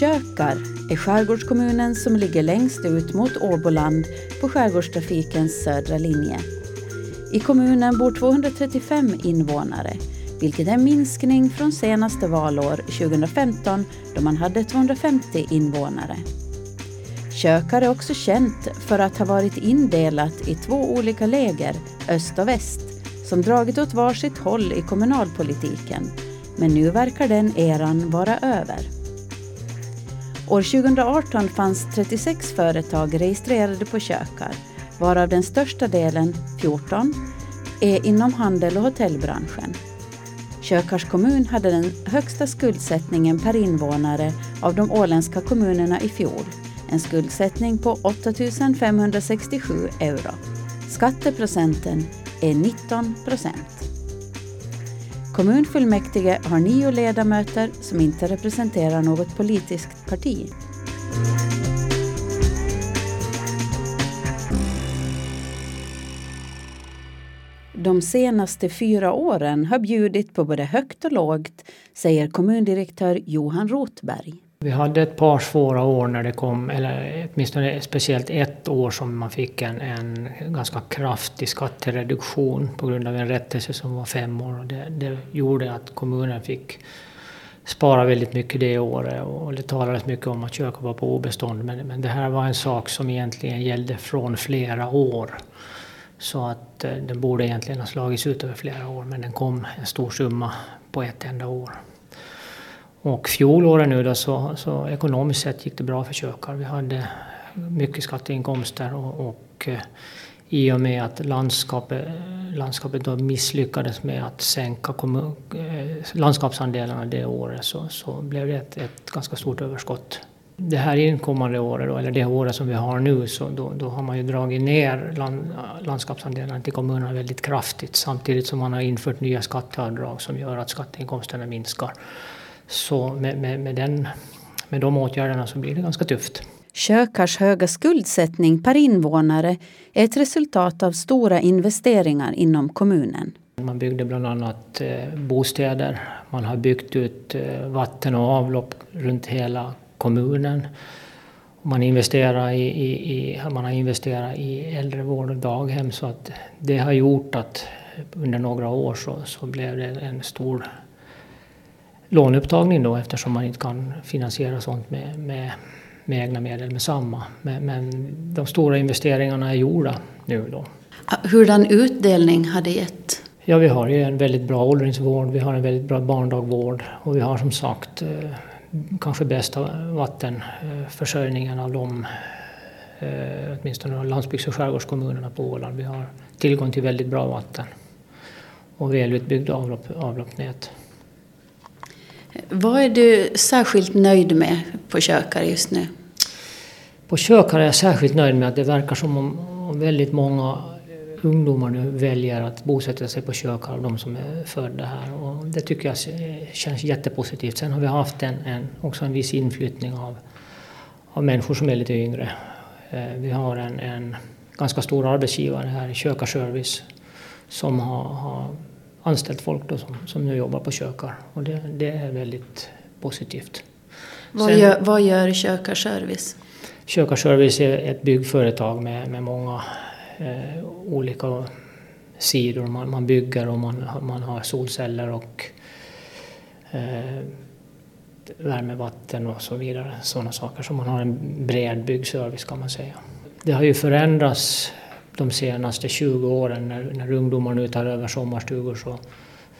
Kökar är skärgårdskommunen som ligger längst ut mot Åboland på skärgårdstrafikens södra linje. I kommunen bor 235 invånare, vilket är en minskning från senaste valår 2015 då man hade 250 invånare. Kökar är också känt för att ha varit indelat i två olika läger, öst och väst, som dragit åt varsitt håll i kommunalpolitiken. Men nu verkar den eran vara över. År 2018 fanns 36 företag registrerade på Kökar, varav den största delen, 14, är inom handel och hotellbranschen. Kökars kommun hade den högsta skuldsättningen per invånare av de åländska kommunerna i fjol en skuldsättning på 8 567 euro. Skatteprocenten är 19 procent. Kommunfullmäktige har nio ledamöter som inte representerar något politiskt parti. De senaste fyra åren har bjudit på både högt och lågt, säger kommundirektör Johan Rotberg. Vi hade ett par svåra år när det kom, eller åtminstone speciellt ett år som man fick en, en ganska kraftig skattereduktion på grund av en rättelse som var fem år. Det, det gjorde att kommunen fick spara väldigt mycket det året och det talades mycket om att köka var på obestånd men, men det här var en sak som egentligen gällde från flera år. Så att eh, den borde egentligen ha slagits ut över flera år men den kom en stor summa på ett enda år. Och fjolåret nu då så, så ekonomiskt sett gick det bra för kökar. Vi hade mycket skatteinkomster och, och eh, i och med att landskapet, landskapet då misslyckades med att sänka kommun, eh, landskapsandelarna det året så, så blev det ett, ett ganska stort överskott. Det här inkommande året, då, eller det året som vi har nu, så då, då har man ju dragit ner land, landskapsandelarna till kommunerna väldigt kraftigt samtidigt som man har infört nya skatteavdrag som gör att skatteinkomsterna minskar. Så med, med, med, den, med de åtgärderna så blir det ganska tufft. Kökars höga skuldsättning per invånare är ett resultat av stora investeringar inom kommunen. Man byggde bland annat eh, bostäder, man har byggt ut eh, vatten och avlopp runt hela kommunen. Man, investerar i, i, i, man har investerat i äldrevård och daghem så att det har gjort att under några år så, så blev det en stor låneupptagning då eftersom man inte kan finansiera sånt med, med, med egna medel med samma. Men, men, de stora investeringarna är gjorda nu då. Hurdan utdelning har det gett? Ja, vi har ju en väldigt bra åldringsvård, vi har en väldigt bra barndagvård och vi har som sagt eh, kanske bästa vattenförsörjningen av de eh, åtminstone landsbygds och skärgårdskommunerna på Åland. Vi har tillgång till väldigt bra vatten och välutbyggda avlopp, avloppsnät. Vad är du särskilt nöjd med på Kökar just nu? På Kökar är jag särskilt nöjd med att det verkar som om väldigt många ungdomar nu väljer att bosätta sig på Kökar, de som är födda här. Och det tycker jag känns jättepositivt. Sen har vi haft en, en, också en viss inflyttning av, av människor som är lite yngre. Eh, vi har en, en ganska stor arbetsgivare här, Kökarservice, som har, har anställt folk då som, som nu jobbar på kökar och det, det är väldigt positivt. Vad, Sen, gör, vad gör Kökar Service? Kökar Service är ett byggföretag med, med många eh, olika sidor. Man, man bygger och man, man har solceller och eh, värme, vatten och så vidare. Sådana saker. Så man har en bred byggservice kan man säga. Det har ju förändrats de senaste 20 åren när, när ungdomar nu tar över sommarstugor så,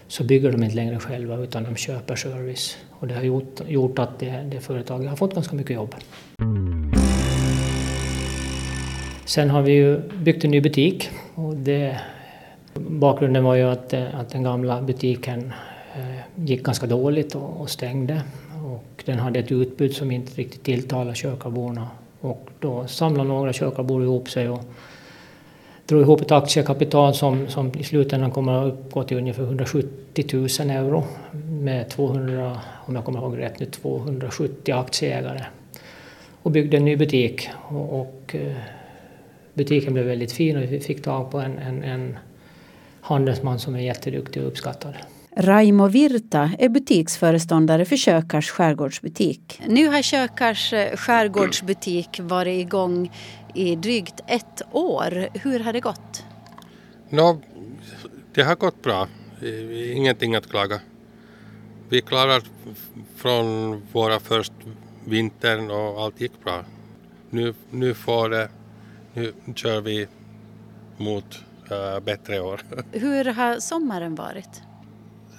så bygger de inte längre själva utan de köper service. Och det har gjort, gjort att det, det företaget har fått ganska mycket jobb. Sen har vi ju byggt en ny butik. Och det, bakgrunden var ju att, att den gamla butiken eh, gick ganska dåligt och, och stängde. Och den hade ett utbud som inte riktigt tilltalade kökarborna. Och då samlade några kökarbor ihop sig och drog ihop ett aktiekapital som, som i slutändan kommer att uppgå till ungefär 170 000 euro med 200, om jag kommer ihåg rätt nu, 270 aktieägare. Och byggde en ny butik. Och, och eh, butiken blev väldigt fin och vi fick tag på en, en, en handelsman som är jätteduktig och uppskattad. Raimo Virta är butiksföreståndare för Kökars skärgårdsbutik. Nu har Kökars eh, skärgårdsbutik varit igång i drygt ett år. Hur har det gått? No, det har gått bra. Ingenting att klaga. Vi klarar från våra först vintern och allt gick bra. Nu, nu får det, nu kör vi mot uh, bättre år. Hur har sommaren varit?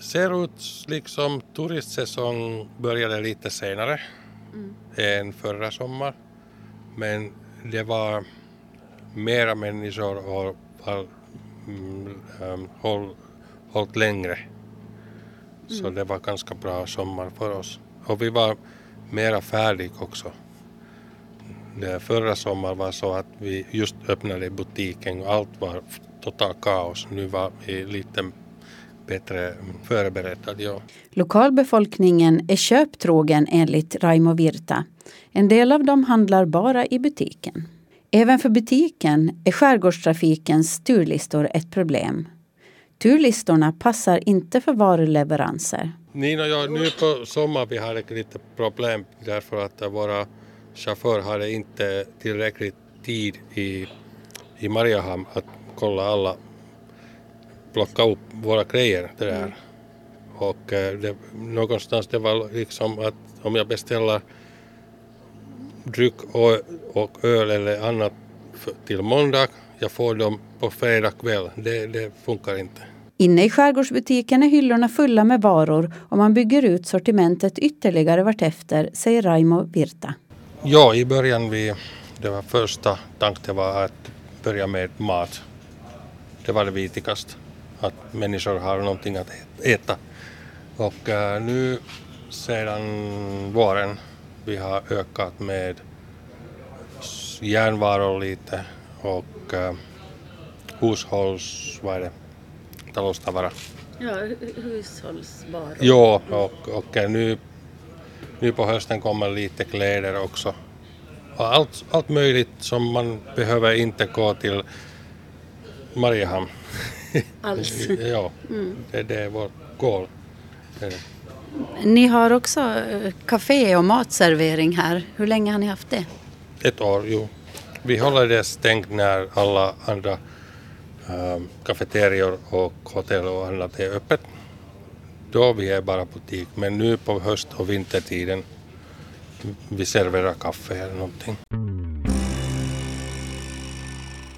Ser ut liksom turistsäsong började lite senare mm. än förra sommar. Men det var mera människor och har mm, um, håll, hållit längre. Så mm. det var ganska bra sommar för oss. Och vi var mera färdiga också. Det förra sommar var så att vi just öppnade butiken och allt var totalt kaos. Nu var vi lite bättre förberedda. Ja. Lokalbefolkningen är köptrogen enligt Raimo Virta. En del av dem handlar bara i butiken. Även för butiken är skärgårdstrafikens turlistor ett problem. Turlistorna passar inte för varuleveranser. Nina, ja, nu på sommaren vi har ett litet problem därför att våra chaufförer hade inte tillräckligt tid i, i Mariehamn att kolla alla plocka upp våra grejer det där. Och eh, det, någonstans det var liksom att om jag beställer dryck och, och öl eller annat för, till måndag, jag får dem på fredag kväll. Det, det funkar inte. Inne i skärgårdsbutiken är hyllorna fulla med varor och man bygger ut sortimentet ytterligare vartefter, säger Raimo Virta. Ja, i början vi, det var första tanken var att börja med mat. Det var det viktigaste att människor har någonting att äta. Och äh, nu sedan våren vi har ökat med järnvaror lite och äh, hushålls... Vad är det? Taloustavara. Ja, hushållsvaror. Ja, och, och äh, nu, nu på hösten kommer lite kläder också. Och allt, allt möjligt som man behöver inte gå till Mariehamn. Alls. ja, mm. det, det är vårt mål. Ni har också kafé eh, och matservering här. Hur länge har ni haft det? Ett år, jo. Vi håller det stängt när alla andra äh, kafeterior och hotell och annat är öppet. Då vi är bara butik, men nu på höst och vintertiden vi serverar kaffe eller någonting.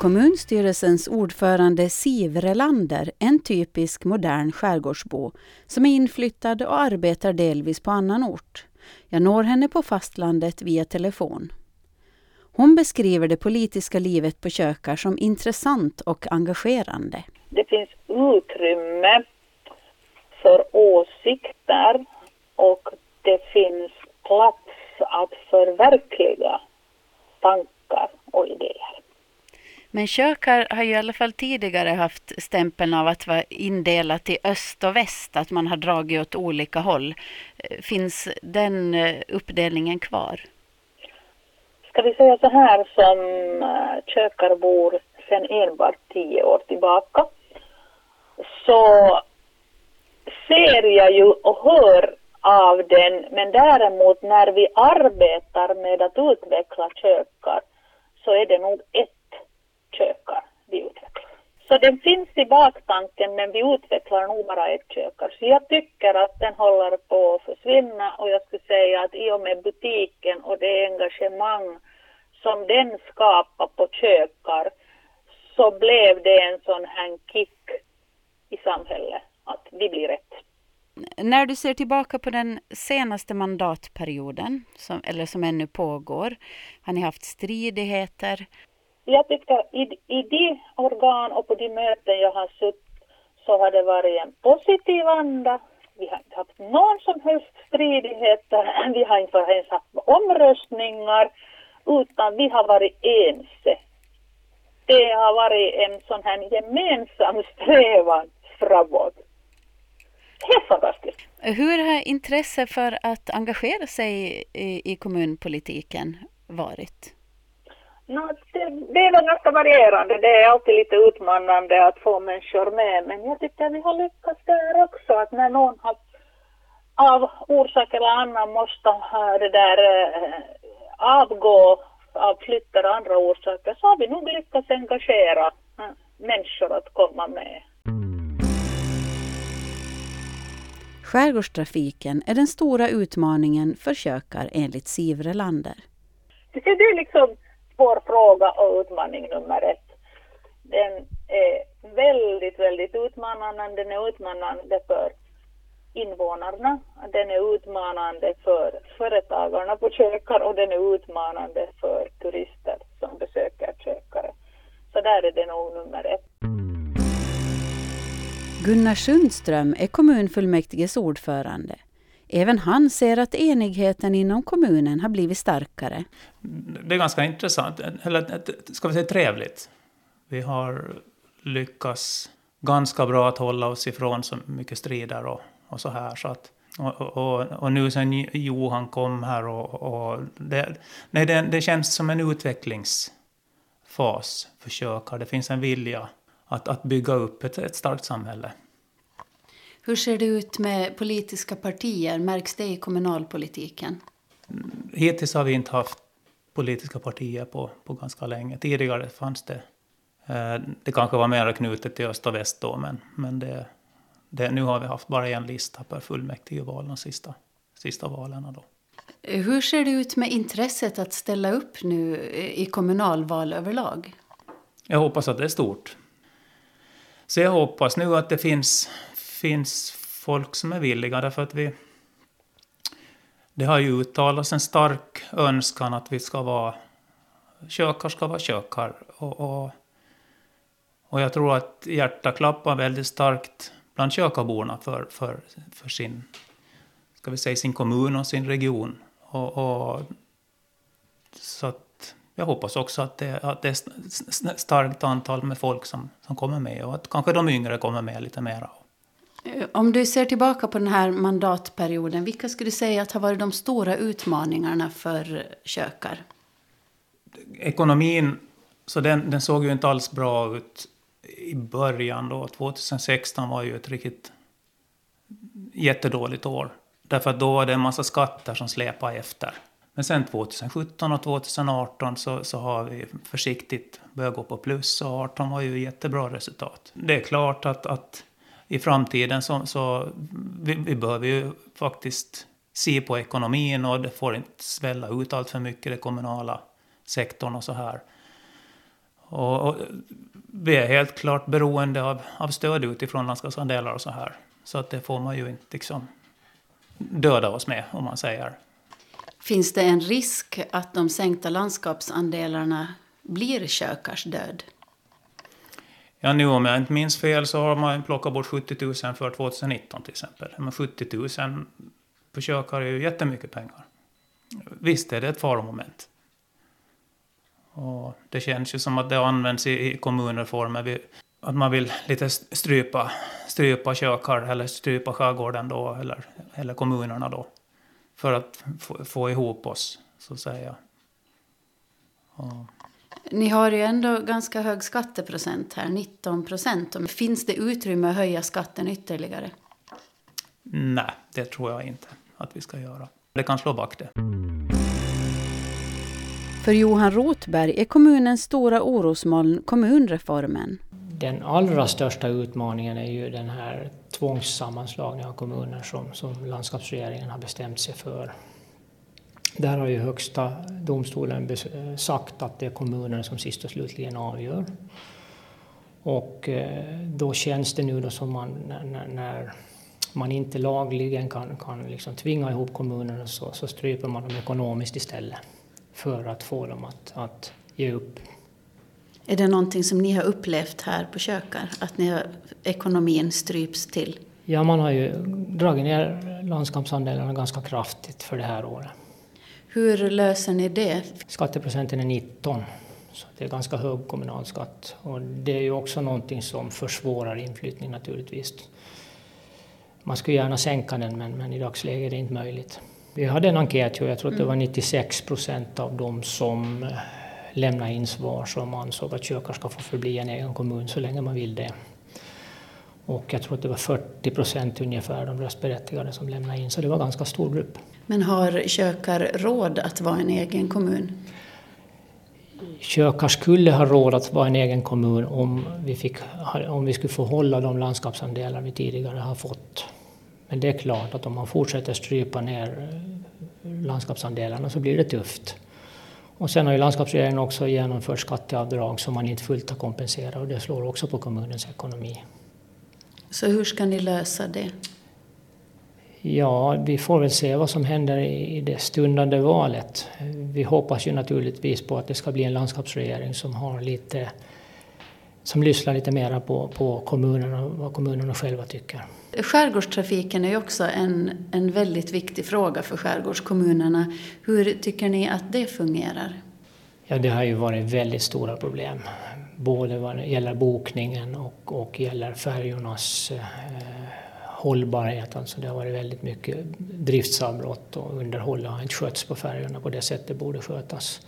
Kommunstyrelsens ordförande Siv Relander, en typisk modern skärgårdsbo som är inflyttad och arbetar delvis på annan ort. Jag når henne på fastlandet via telefon. Hon beskriver det politiska livet på Kökar som intressant och engagerande. Det finns utrymme för åsikter och det finns plats att förverkliga tankar och idéer. Men Kökar har ju i alla fall tidigare haft stämpeln av att vara indelat i öst och väst, att man har dragit åt olika håll. Eh, finns den eh, uppdelningen kvar? Ska vi säga så här som eh, kökar bor sedan enbart tio år tillbaka så ser jag ju och hör av den men däremot när vi arbetar med att utveckla kökar så är det nog ett kökar vi utvecklar. Så den finns i baktanken men vi utvecklar nog bara ett kökar. Så jag tycker att den håller på att försvinna och jag skulle säga att i och med butiken och det engagemang som den skapar på kökar så blev det en sån här kick i samhället att vi blir rätt. När du ser tillbaka på den senaste mandatperioden, som, eller som ännu pågår, har ni haft stridigheter? Jag tycker i, i de organ och på de möten jag har suttit så har det varit en positiv anda. Vi har inte haft någon som helst stridigheter. Vi har inte ens haft omröstningar utan vi har varit ense. Det har varit en sån här gemensam strävan framåt. Helt fantastiskt. Hur har intresset för att engagera sig i, i kommunpolitiken varit? No, det, det är väl ganska varierande. Det är alltid lite utmanande att få människor med. Men jag tycker vi har lyckats där också. Att när någon har av orsak eller annan måste ha det där äh, avgå av flytt eller andra orsaker så har vi nog lyckats engagera äh, människor att komma med. Skärgårdstrafiken är den stora utmaningen för kökar enligt Siv Relander. Det är liksom vår fråga och utmaning nummer ett. Den är väldigt, väldigt utmanande. Den är utmanande för invånarna, den är utmanande för företagarna på kökar och den är utmanande för turister som besöker kökare. Så där är det nog nummer ett. Gunnar Sundström är kommunfullmäktiges ordförande. Även han ser att enigheten inom kommunen har blivit starkare. Det är ganska intressant, eller ska vi säga trevligt. Vi har lyckats ganska bra att hålla oss ifrån så mycket strider och, och så här. Så att, och, och, och nu sen Johan kom här och, och det, nej, det, det känns som en utvecklingsfas försöka. Det finns en vilja att, att bygga upp ett, ett starkt samhälle. Hur ser det ut med politiska partier? Märks det i kommunalpolitiken? Hittills har vi inte haft politiska partier på, på ganska länge. Tidigare fanns det. Eh, det kanske var mer knutet till öst och väst då, men, men det, det, nu har vi haft bara en lista per fullmäktigeval de sista, sista valen. Då. Hur ser det ut med intresset att ställa upp nu i kommunalval överlag? Jag hoppas att det är stort. Så jag hoppas nu att det finns finns folk som är villiga därför att vi... Det har ju uttalats en stark önskan att vi ska vara... Kökar ska vara kökar. Och, och, och jag tror att hjärtat klappar väldigt starkt bland kökarborna för, för, för sin, ska vi säga, sin kommun och sin region. Och, och så att jag hoppas också att det, att det är ett starkt antal med folk som, som kommer med och att kanske de yngre kommer med lite mera. Eh, om du ser tillbaka på den här mandatperioden, vilka skulle du säga att har varit de stora utmaningarna för kökar? Ekonomin, så den, den såg ju inte alls bra ut i början då. 2016 var ju ett riktigt jättedåligt år. Därför att då var det en massa skatter som släpade efter. Men sen 2017 och 2018 så, så har vi försiktigt börjat gå på plus och 2018 var ju jättebra resultat. Det är klart att, att i framtiden så, så vi, vi behöver ju faktiskt se på ekonomin och det får inte svälla ut allt för mycket, den kommunala sektorn och så här. Och, och, vi är helt klart beroende av, av stöd utifrån landskapsandelar och så här. Så att det får man ju inte liksom döda oss med, om man säger. Finns det en risk att de sänkta landskapsandelarna blir kökars död? Ja, nu om jag inte minns fel så har man plockat bort 70 000 för 2019 till exempel. Men 70 000 på kökar är ju jättemycket pengar. Visst är det ett faromoment. Och det känns ju som att det används i, i kommunreformer. Att man vill lite strypa, strypa kökar eller strypa skärgården då, eller, eller kommunerna då. För att få, få ihop oss, så att säga. Och ni har ju ändå ganska hög skatteprocent här, 19 procent. Finns det utrymme att höja skatten ytterligare? Nej, det tror jag inte att vi ska göra. Det kan slå back det. För Johan Rotberg är kommunens stora orosmoln kommunreformen. Den allra största utmaningen är ju den här tvångssammanslagningen av kommuner som, som landskapsregeringen har bestämt sig för. Där har ju Högsta domstolen sagt att det är kommunerna som sist och slutligen avgör. Och eh, då känns det nu då som man, när man inte lagligen kan, kan liksom tvinga ihop kommunerna så, så stryper man dem ekonomiskt istället för att få dem att, att ge upp. Är det någonting som ni har upplevt här på Kökar, att ni har, ekonomin stryps till? Ja, man har ju dragit ner landskapsandelarna ganska kraftigt för det här året. Hur löser ni det? Skatteprocenten är 19, så det är ganska hög kommunalskatt. Och det är ju också någonting som försvårar inflyttning naturligtvis. Man skulle gärna sänka den, men, men i dagsläget är det inte möjligt. Vi hade en enkät, jag tror att det var 96 procent av dem som lämna in svar som ansåg att Kökar ska få förbli en egen kommun så länge man vill det. Och jag tror att det var 40 procent ungefär de röstberättigade som lämnade in, så det var en ganska stor grupp. Men har Kökar råd att vara en egen kommun? Kökar skulle ha råd att vara en egen kommun om vi, fick, om vi skulle få hålla de landskapsandelar vi tidigare har fått. Men det är klart att om man fortsätter strypa ner landskapsandelarna så blir det tufft. Och sen har ju landskapsregeringen också genomfört skatteavdrag som man inte fullt har kompenserat och det slår också på kommunens ekonomi. Så hur ska ni lösa det? Ja, vi får väl se vad som händer i det stundande valet. Vi hoppas ju naturligtvis på att det ska bli en landskapsregering som har lite som lyssnar lite mera på, på kommunerna och vad kommunerna själva tycker. Skärgårdstrafiken är ju också en, en väldigt viktig fråga för skärgårdskommunerna. Hur tycker ni att det fungerar? Ja, det har ju varit väldigt stora problem. Både vad det gäller bokningen och, och gäller färjornas eh, hållbarhet. Alltså det har varit väldigt mycket driftsavbrott och underhåll har inte skötts på färjorna på det sätt det borde skötas.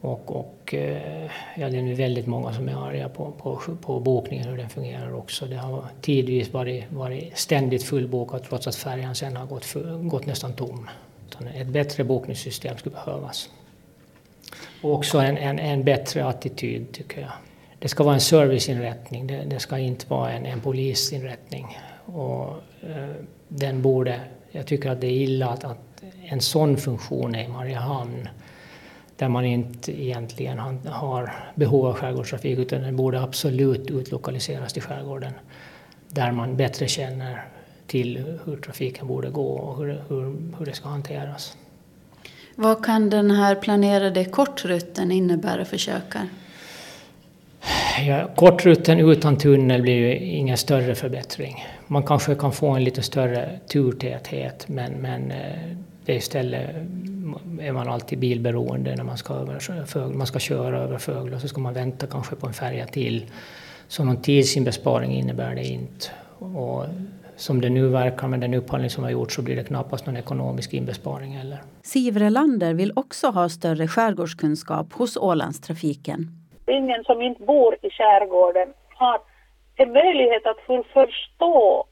Och, och eh, ja, det är nu väldigt många som är arga på, på, på bokningen, hur den fungerar också. Det har tidvis varit, varit ständigt fullbokat trots att färjan sen har gått, för, gått nästan tom. Ett bättre bokningssystem skulle behövas. Och också en, en, en bättre attityd tycker jag. Det ska vara en serviceinrättning, det, det ska inte vara en, en polisinrättning. Och, eh, den borde, jag tycker att det är illa att, att en sån funktion är i Mariehamn där man inte egentligen har behov av skärgårdstrafik utan den borde absolut utlokaliseras till skärgården där man bättre känner till hur trafiken borde gå och hur, hur, hur det ska hanteras. Vad kan den här planerade kortrutten innebära för Kökar? Ja, kortrutten utan tunnel blir ju ingen större förbättring. Man kanske kan få en lite större turtäthet men, men eh, det är istället är man alltid bilberoende när man ska, över man ska köra över Fögle och så ska man vänta kanske på en färja till. Så någon tidsinbesparing innebär det inte. Och som det nu verkar med den upphandling som har gjorts så blir det knappast någon ekonomisk inbesparing heller. Sivrelander vill också ha större skärgårdskunskap hos Ålandstrafiken. Ingen som inte bor i skärgården har en möjlighet att förstå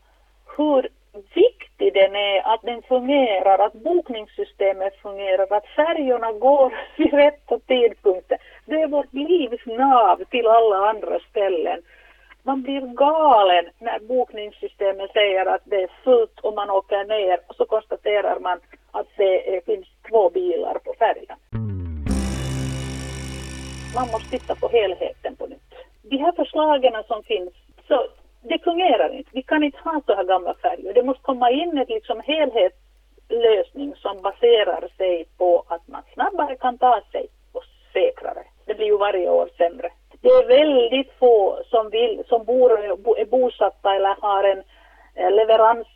hur viktig den är, att den fungerar, att bokningssystemet fungerar, att färjorna går vid rätta tidpunkter. Det är vårt livs nav till alla andra ställen. Man blir galen när bokningssystemet säger att det är fullt och man åker ner och så konstaterar man att det finns två bilar på färjan. Man måste titta på helheten på nytt. De här förslagen som finns, så det fungerar inte. Vi kan inte ha så här gamla färger. Det måste komma in en liksom helhetslösning som baserar sig på att man snabbare kan ta sig och säkrare. Det blir ju varje år sämre. Det är väldigt få som, vill, som bor, är bosatta eller har en eh, leverans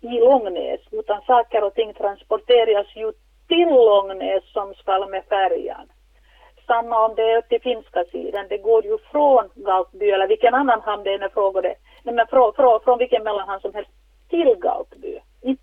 i Långnäs utan saker och ting transporteras ju till Långnäs som ska med färjan samma om det är till finska sidan. Det går ju från Galtby eller vilken annan hamn det är frågar det. Nej, men från, från, från vilken mellanhamn som helst till Galtby.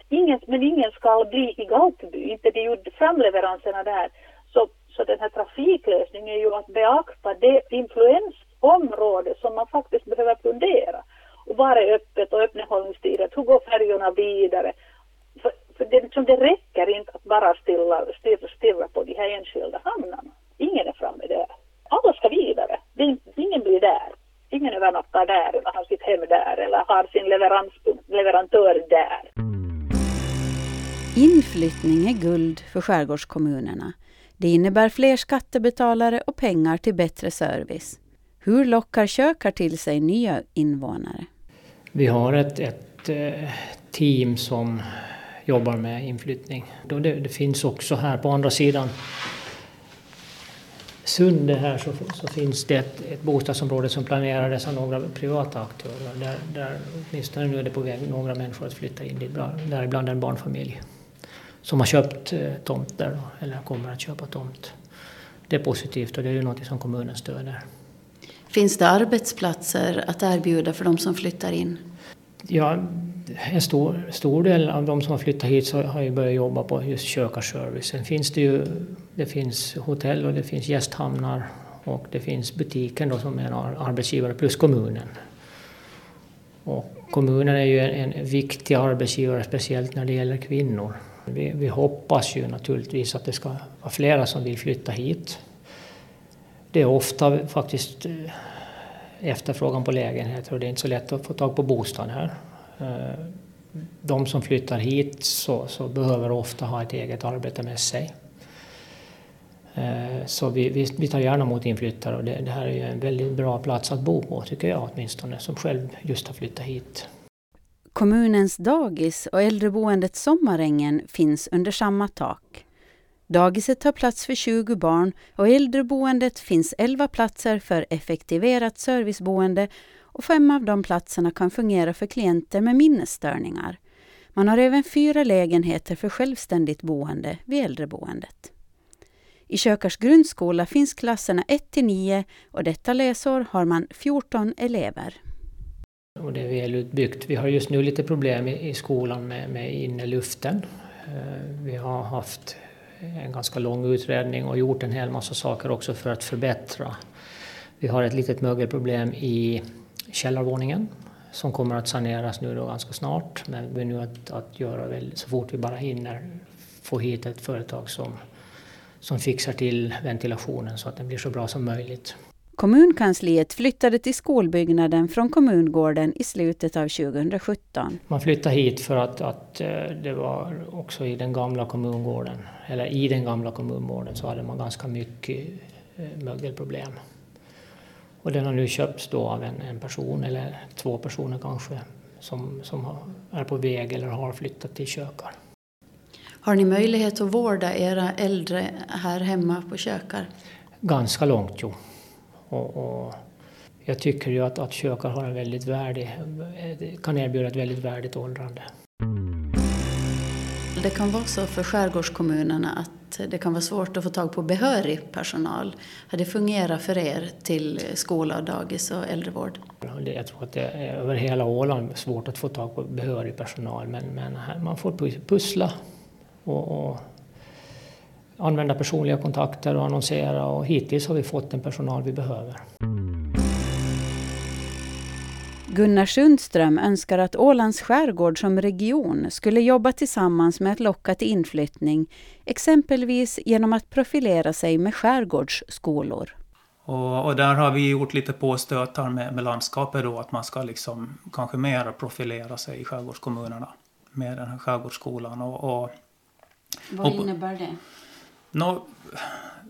ingen, men ingen ska bli i Galtby, inte de gjorde framleveranserna där. Så, så den här trafiklösningen är ju att beakta det influensområde som man faktiskt behöver fundera. Och var är öppet och öppethållningstider, hur går färjorna vidare? För, för det, liksom, det räcker inte att bara stilla, stirra, stirra på de här enskilda hamnarna. Ingen är framme där. Alla ska vidare. Ingen blir där. Ingen övernattar där eller har sitt hem där eller har sin leverantör där. Inflyttning är guld för skärgårdskommunerna. Det innebär fler skattebetalare och pengar till bättre service. Hur lockar Kökar till sig nya invånare? Vi har ett, ett eh, team som jobbar med inflyttning. Det, det finns också här på andra sidan Sunde här så, så finns det ett, ett bostadsområde som planerades av några privata aktörer. Där, där åtminstone nu är det på väg några människor att flytta in dit, däribland en barnfamilj som har köpt eh, tomt där då, eller kommer att köpa tomt. Det är positivt och det är ju något som kommunen stöder. Finns det arbetsplatser att erbjuda för de som flyttar in? Ja, en stor, stor del av de som har flyttat hit så har ju börjat jobba på just kökarservice. Sen finns det ju det finns hotell och det finns gästhamnar och det finns butiken då som är en arbetsgivare plus kommunen. Och kommunen är ju en, en viktig arbetsgivare speciellt när det gäller kvinnor. Vi, vi, hoppas ju naturligtvis att det ska vara flera som vill flytta hit. Det är ofta faktiskt eh, efterfrågan på lägenheter och det är inte så lätt att få tag på bostad här. Eh, de som flyttar hit så, så behöver ofta ha ett eget arbete med sig. Eh, så vi, vi, vi tar gärna emot inflyttare och det, det här är ju en väldigt bra plats att bo på tycker jag åtminstone som själv just har flyttat hit. Kommunens dagis och äldreboendet Sommarängen finns under samma tak. Dagiset tar plats för 20 barn och i äldreboendet finns 11 platser för effektiverat serviceboende och fem av de platserna kan fungera för klienter med minnesstörningar. Man har även fyra lägenheter för självständigt boende vid äldreboendet. I Kökars grundskola finns klasserna 1 till 9 och detta läsår har man 14 elever. Och det är väl utbyggt. Vi har just nu lite problem i, skolan med, med inneluften. Eh, vi har haft Eh, en ganska lång utredning och gjort en hel massa saker också för att förbättra. Vi har ett litet mögelproblem i källarvåningen som kommer att saneras nu då ganska snart. Men vi nu att, att göra väl, så fort vi bara hinner få hit ett företag som, som fixar till ventilationen så att den blir så bra som möjligt. Kommunkansliet flyttade till skolbyggnaden från kommungården i slutet av 2017. Man flyttade hit för att, att eh, det var också i den gamla kommungården, eller i den gamla kommungården så hade man ganska mycket eh, mögelproblem. Och den har nu köpts då av en, en person, eller två personer kanske, som, som är på väg eller har flyttat till Kökar. Har ni möjlighet att vårda era äldre här hemma på Kökar? Ganska långt, jo. Och, och jag tycker ju att, att Kökar har en väldigt värdig, kan erbjuda ett väldigt värdigt åldrande. Det kan vara så för skärgårdskommunerna att det kan vara svårt att få tag på behörig personal. Har det fungerat för er till skola, dagis och äldrevård? Jag tror att det är över hela Åland svårt att få tag på behörig personal men, men man får pussla och, och använda personliga kontakter och annonsera och hittills har vi fått den personal vi behöver. Gunnar Sundström önskar att Ålands skärgård som region skulle jobba tillsammans med att locka till inflyttning, exempelvis genom att profilera sig med skärgårdsskolor. Och, och där har vi gjort lite påstötar med, med landskapet då, att man ska liksom kanske mer profilera sig i skärgårdskommunerna med den här skärgårdsskolan. Och, och Vad innebär det? No,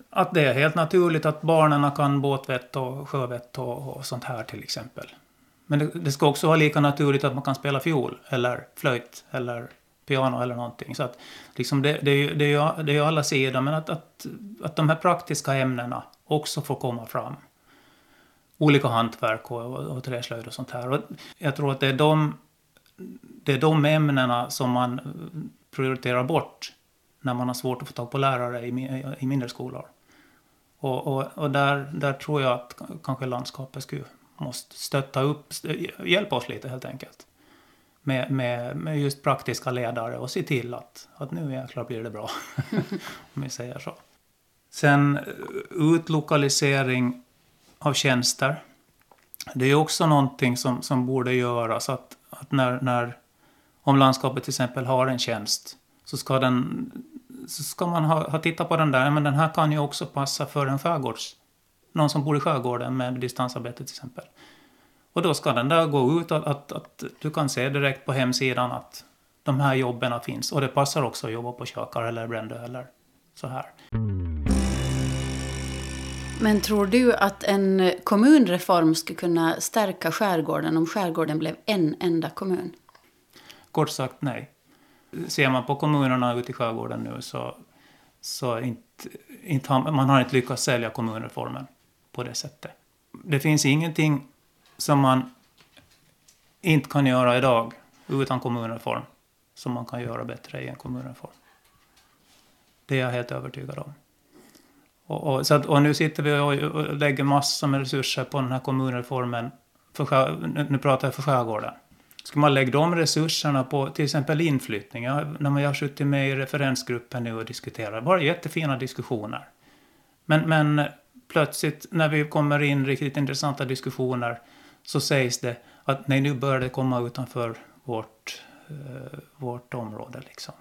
att det är helt naturligt att barnen kan båtvett och sjövett och, och sånt här till exempel. Men det, det, ska också vara lika naturligt att man kan spela fiol eller flöjt eller piano eller någonting. Så att, liksom det, det, är ju, det, är ju, det är ju alla sidor, men att, att, att de här praktiska ämnena också får komma fram. Olika hantverk och, och, och träslöjd och sånt här. Och jag tror att det är de, det är de ämnena som man prioriterar bort när man har svårt att få tag på lärare i, i mindre skolor. Och, och, och, där, där tror jag att kanske landskapet skulle måste stötta upp, hjälpa oss lite helt enkelt. Med, med, med just praktiska ledare och se till att, att nu jäklar blir det bra. om vi säger så. Sen eh, utlokalisering av tjänster. Det är också någonting som, som borde göras. Att, att när, när, om landskapet till exempel har en tjänst så ska, den, så ska man ha, ha tittat på den där. Men den här kan ju också passa för en skärgårds... Någon som bor i skärgården med distansarbete till exempel. Och då ska den där gå ut att, att, att du kan se direkt på hemsidan att de här jobben finns. Och det passar också att jobba på Kökar eller Brändö eller så här. Men tror du att en kommunreform skulle kunna stärka skärgården om skärgården blev en enda kommun? Kort sagt nej ser man på kommunerna ute i skärgården nu så, så inte, inte, man har inte lyckats sälja kommunreformen på det sättet. Det finns ingenting som man inte kan göra idag utan kommunreform som man kan göra bättre i en kommunreform. Det är jag helt övertygad om. Och, och, så att, och nu sitter vi och, och lägger massor med resurser på den här kommunreformen. För, nu pratar jag för skärgården. Ska man lägga de resurserna på till exempel inflyttning, Jag när man har suttit med i referensgruppen nu och diskuterat, det var jättefina diskussioner. Men, men plötsligt när vi kommer in riktigt intressanta diskussioner så sägs det att nej, nu börjar det komma utanför vårt, eh, vårt område. Liksom.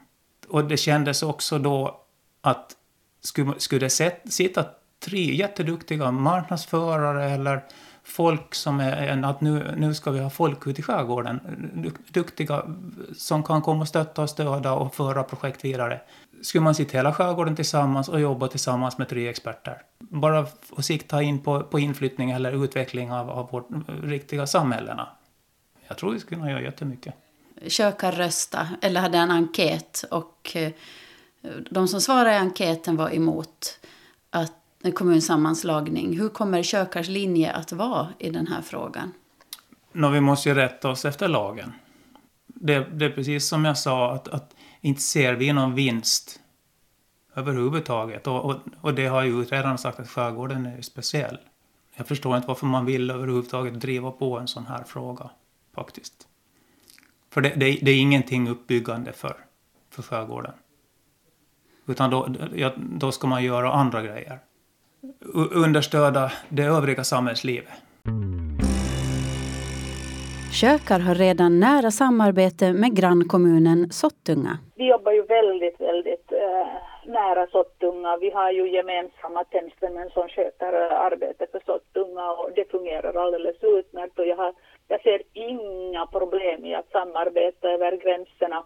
Och det kändes också då att skulle, skulle det sitta tre jätteduktiga marknadsförare eller folk som är att nu, nu ska vi ha folk ute i skärgården, duktiga som kan komma och stötta och stödja och föra projekt vidare. Skulle man sitta hela skärgården tillsammans och jobba tillsammans med tre experter. Bara och sikta in på, på inflyttning eller utveckling av, av vårt eh, riktiga samhällena. Jag tror vi skulle kunna göra jättemycket. Kökar rösta, eller hade en enkät och eh, de som svarade i enkäten var emot att en kommunsammanslagning. Hur kommer Kökars linje att vara i den här frågan? No, vi måste ju rätta oss efter lagen. Det, det är precis som jag sa, att, att inte ser vi någon vinst överhuvudtaget. Och, och, och det har ju utredaren sagt att skärgården är speciell. Jag förstår inte varför man vill överhuvudtaget driva på en sån här fråga, faktiskt. För det, det, det är ingenting uppbyggande för, för skärgården. Utan då, ja, då ska man göra andra grejer understöda det övriga samhällslivet. Kökar har redan nära samarbete med grannkommunen Sottunga. Vi jobbar ju väldigt, väldigt eh, nära Sottunga. Vi har ju gemensamma tjänstemän som sköter eh, arbetet för Sottunga och det fungerar alldeles utmärkt och jag, har, jag ser inga problem i att samarbeta över gränserna.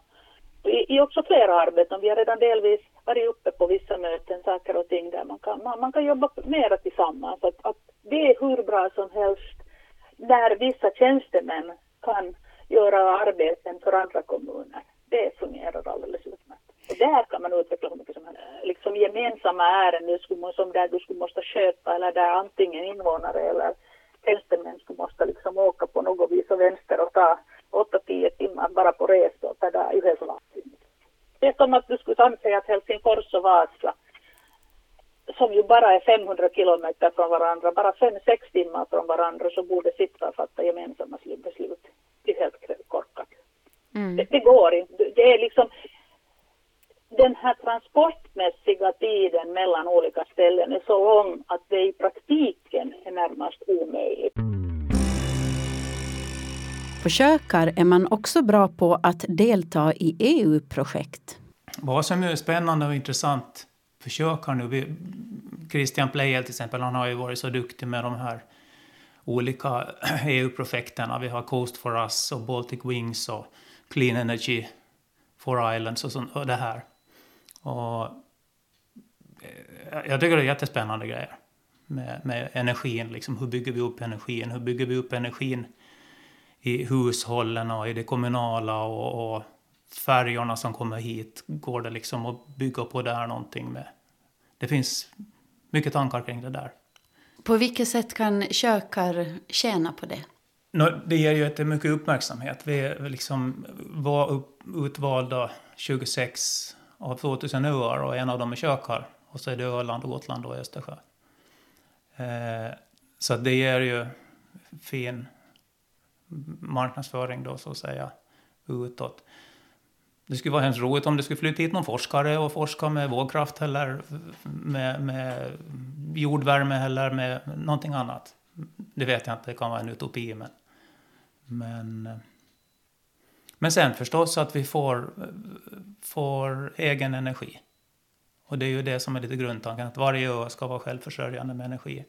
I, i också flera arbeten. Vi har redan delvis varit uppe på vissa möten, saker och ting där man kan, man, man kan jobba mera tillsammans. Att, att det är hur bra som helst när vissa tjänstemän kan göra arbeten för andra kommuner. Det fungerar alldeles utmärkt. Och där kan man utveckla hur mycket som helst. Eh, liksom gemensamma ärenden som där du skulle måste sköta eller där antingen invånare eller tjänstemän skulle måste liksom åka på något vis och vänster och ta 8-10 timmar bara på resor per dag i ju. Det är som att du skulle anse att Helsingfors och Vasa, som ju bara är 500 kilometer från varandra, bara 5-6 timmar från varandra, så borde sitta och fatta gemensamma beslut. Det är helt korkat. Mm. Det, det, går inte. Det är liksom den här transportmässiga tiden mellan olika ställen är så lång att det i praktiken är närmast omöjligt. På Kökar är man också bra på att delta i EU-projekt. Vad som är spännande och intressant för Kökar nu, Christian Pleijel till exempel, han har ju varit så duktig med de här olika e EU-projekten. Vi har Coast for Us och Baltic Wings och Clean Energy for Islands och, sånt, och det här. Och eh, jag tycker det är jättespännande grejer med, med energin. Liksom, hur bygger vi upp energin? Hur bygger vi upp energin i hushållen och i det kommunala och, och färjorna som kommer hit. Går det liksom att bygga på där någonting med? Det finns mycket tankar kring det där. På vilket sätt kan kökar tjäna på det? Det ger ju jättemycket uppmärksamhet. Vi liksom var upp, utvalda 26 av 2000 öar och en av dem är kökar. Och så är det Öland och Gotland och Östersjö. Eh, så det ger ju fin marknadsföring då så att säga utåt. Det skulle vara hemskt roligt om det skulle flytta hit någon forskare och forska med vågkraft eller med, med jordvärme eller med någonting annat. Det vet jag inte, det kan vara en utopi men... Men, men sen förstås att vi får, får egen energi. Och det är ju det som är lite grundtanken, att varje ö ska vara självförsörjande med energi.